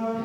the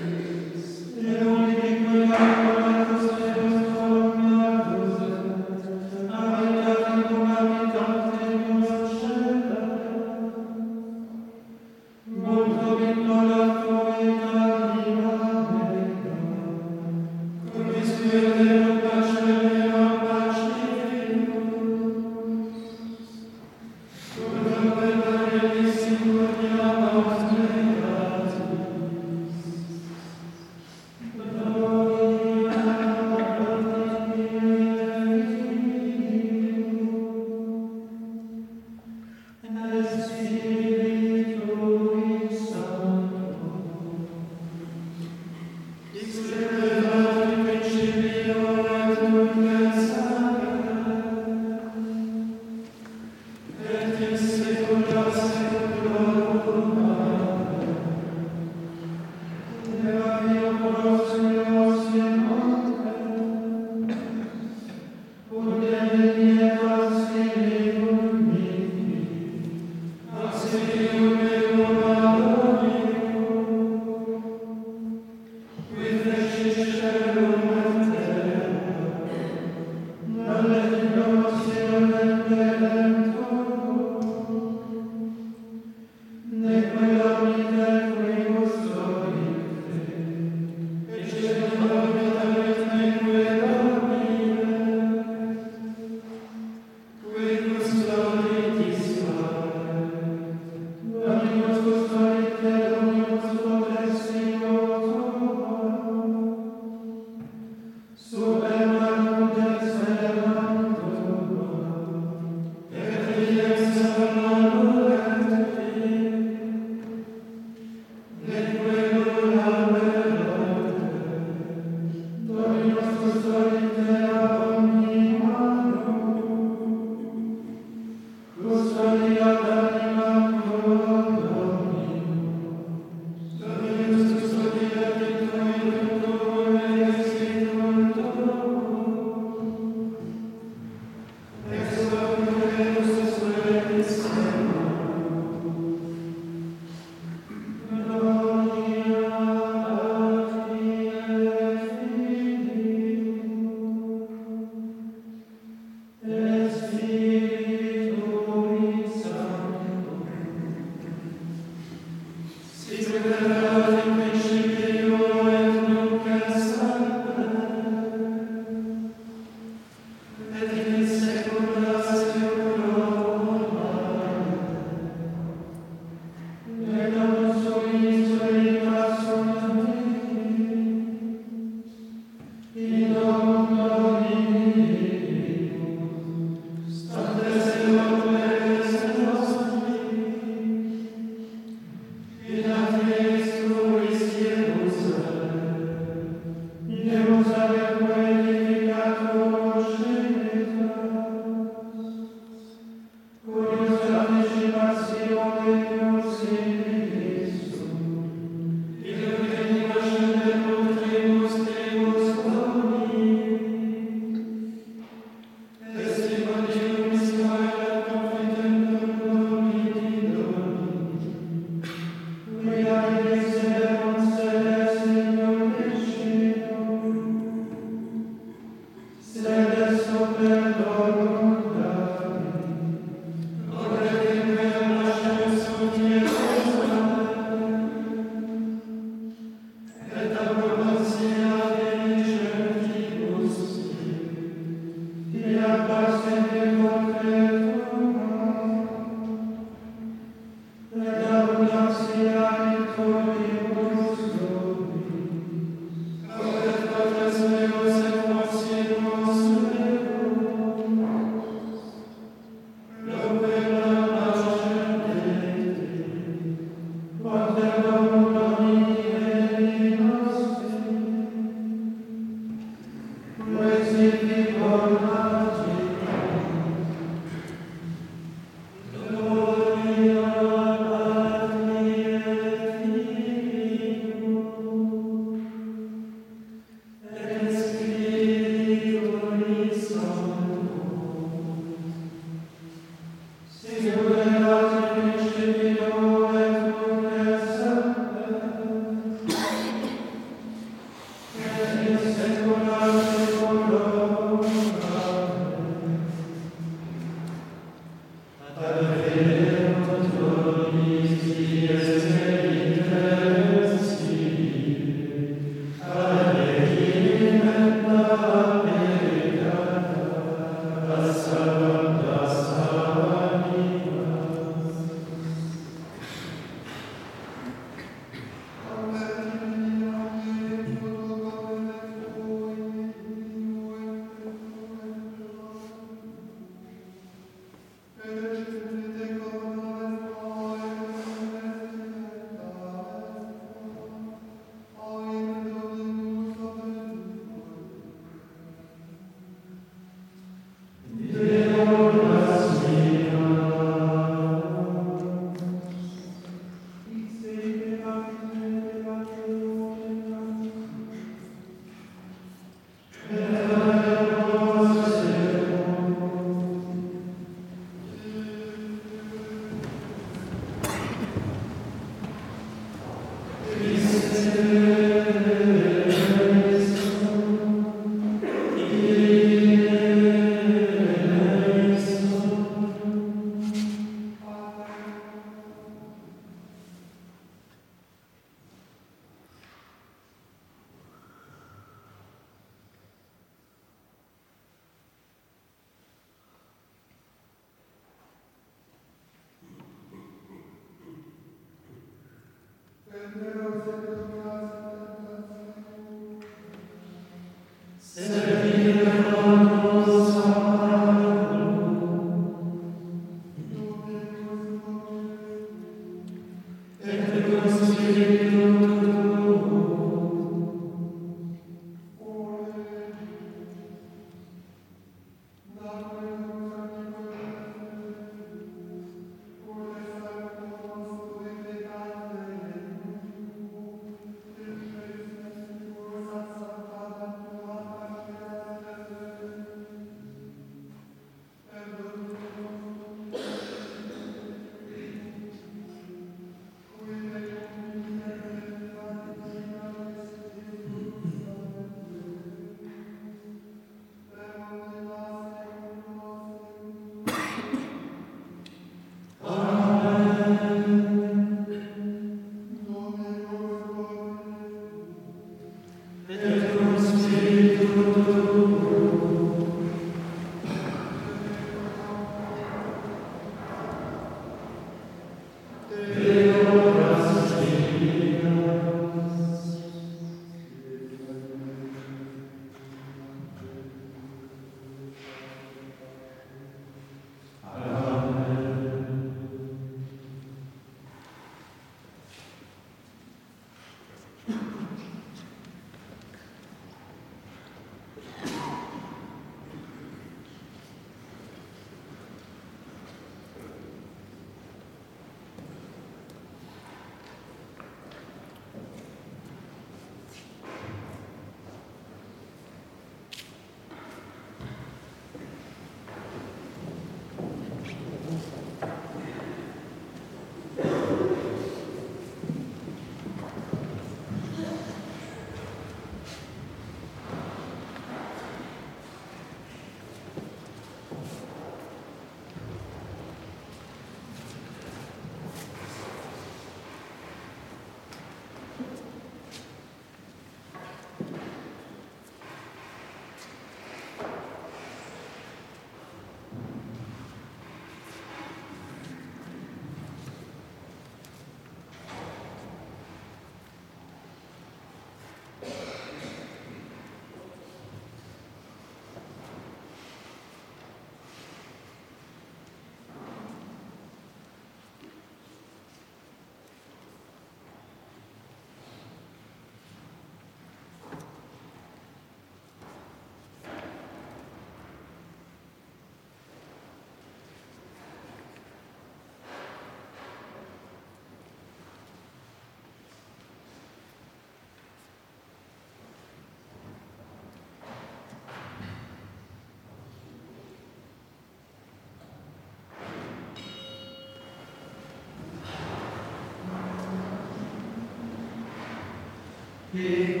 Que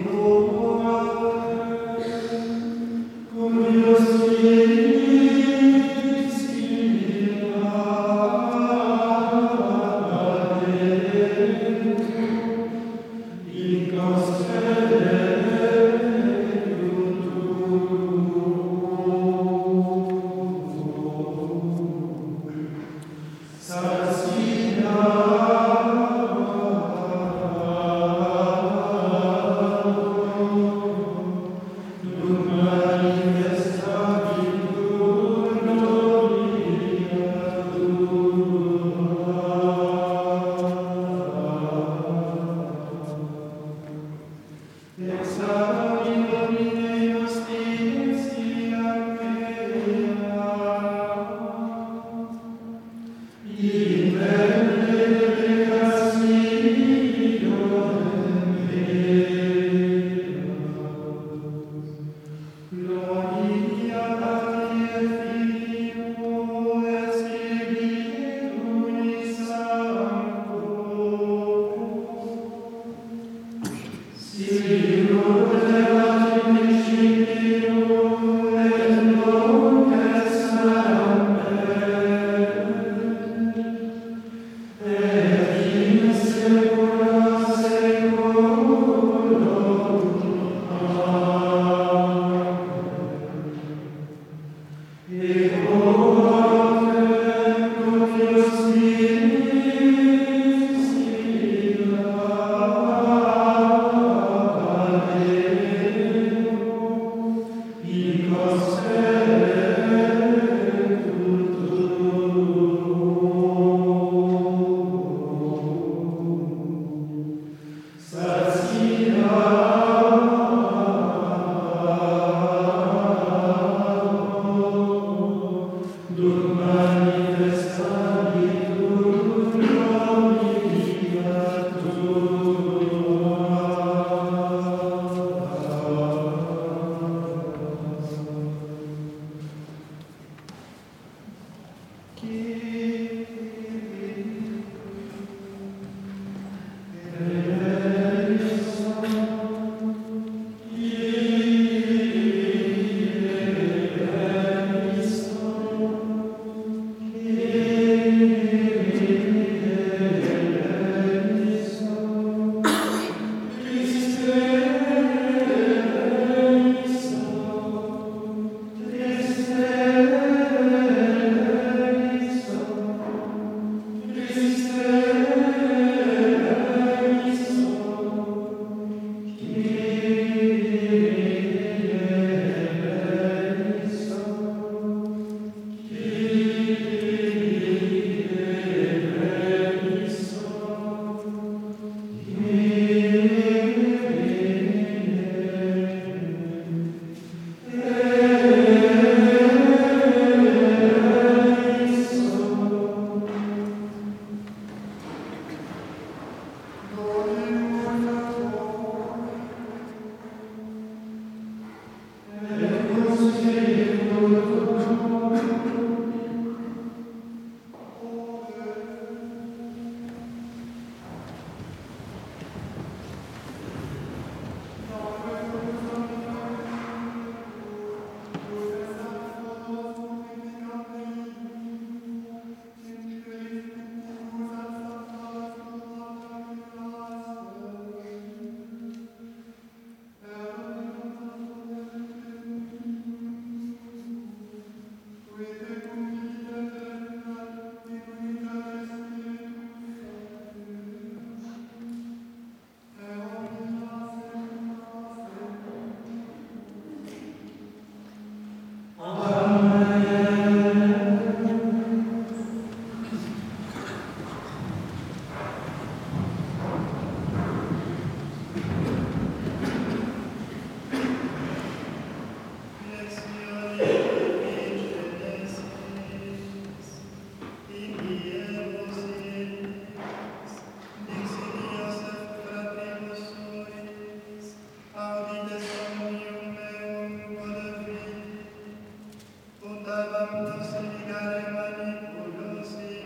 Sancta Sancta Sancta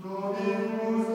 Dominus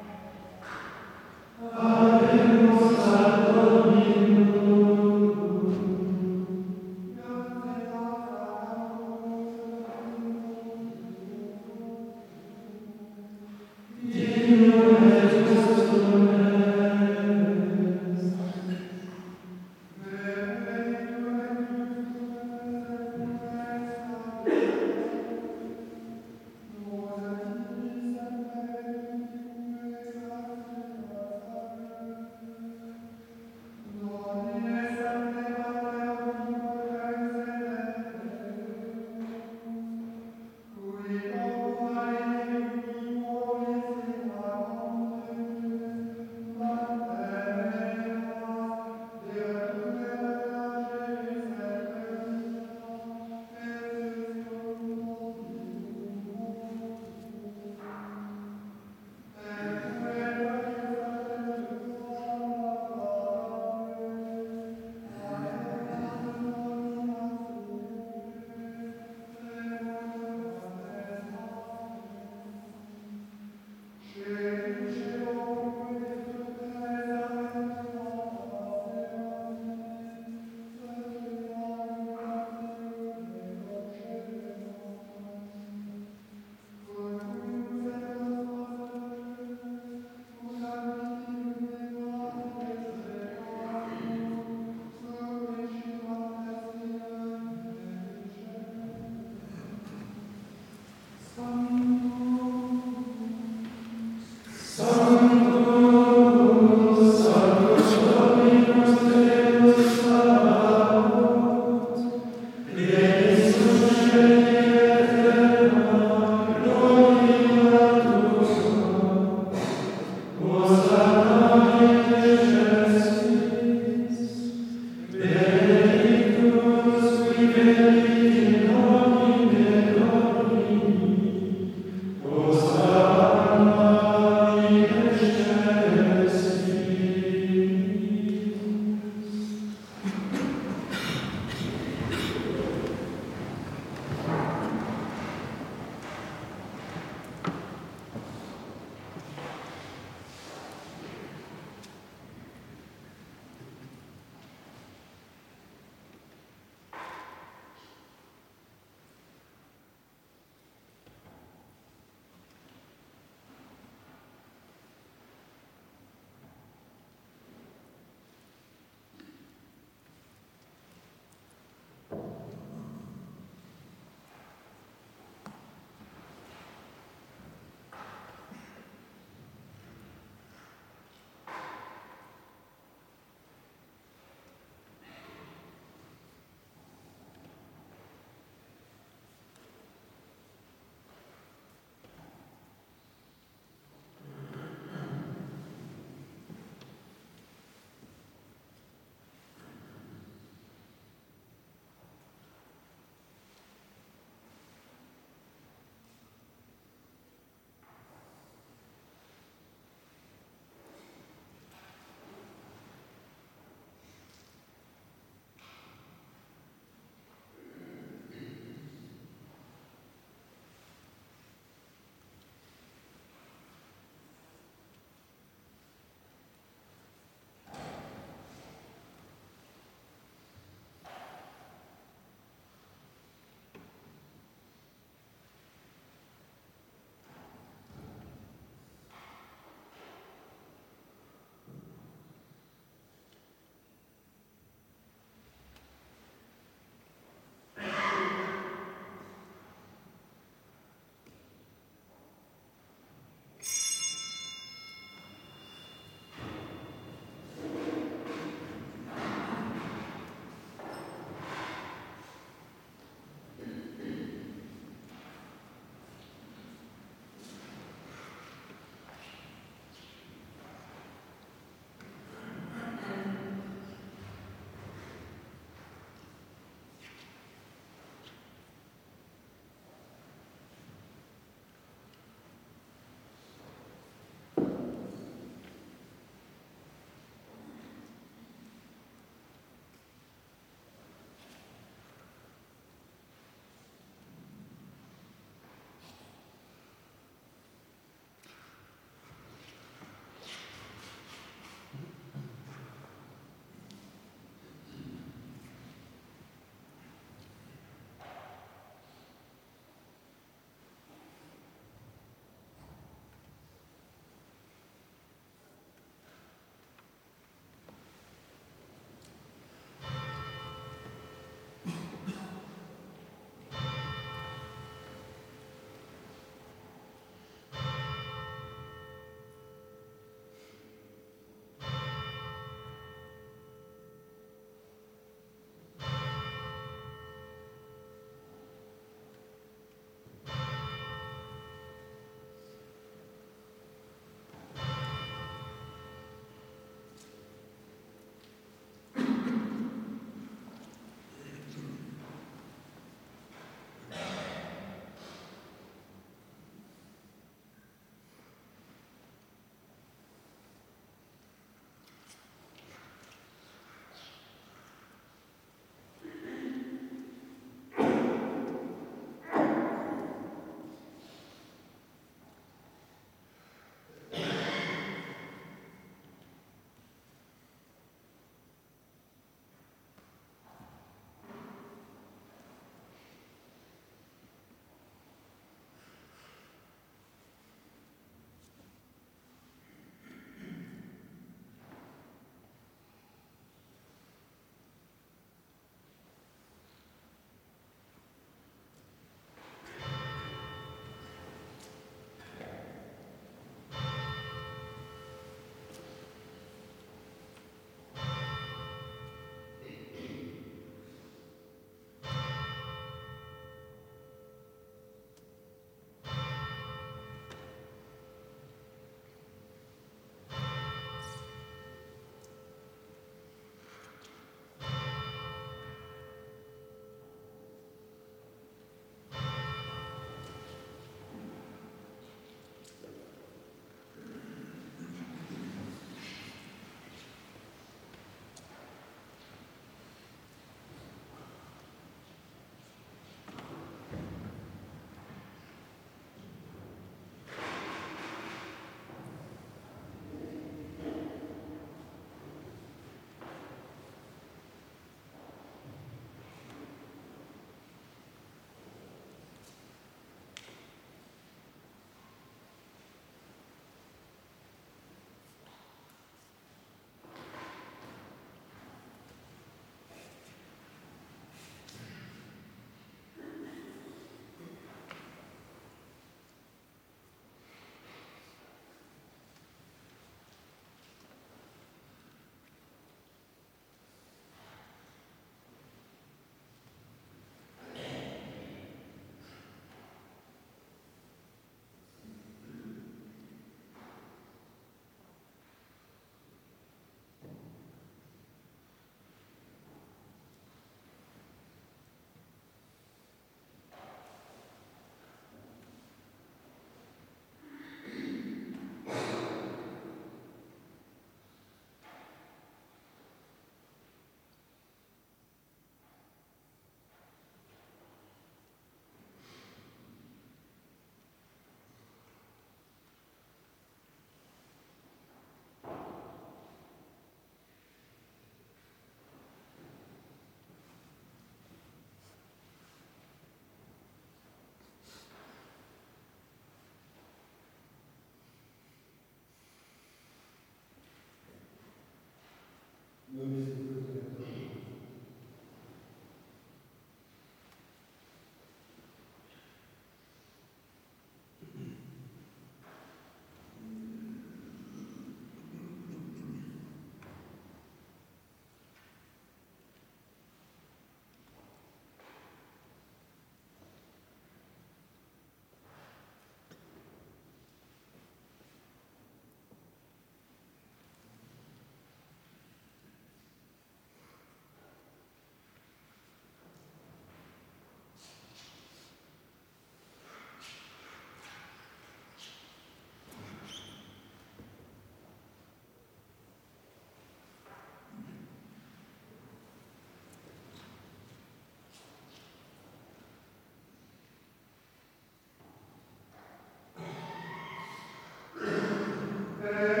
Amen.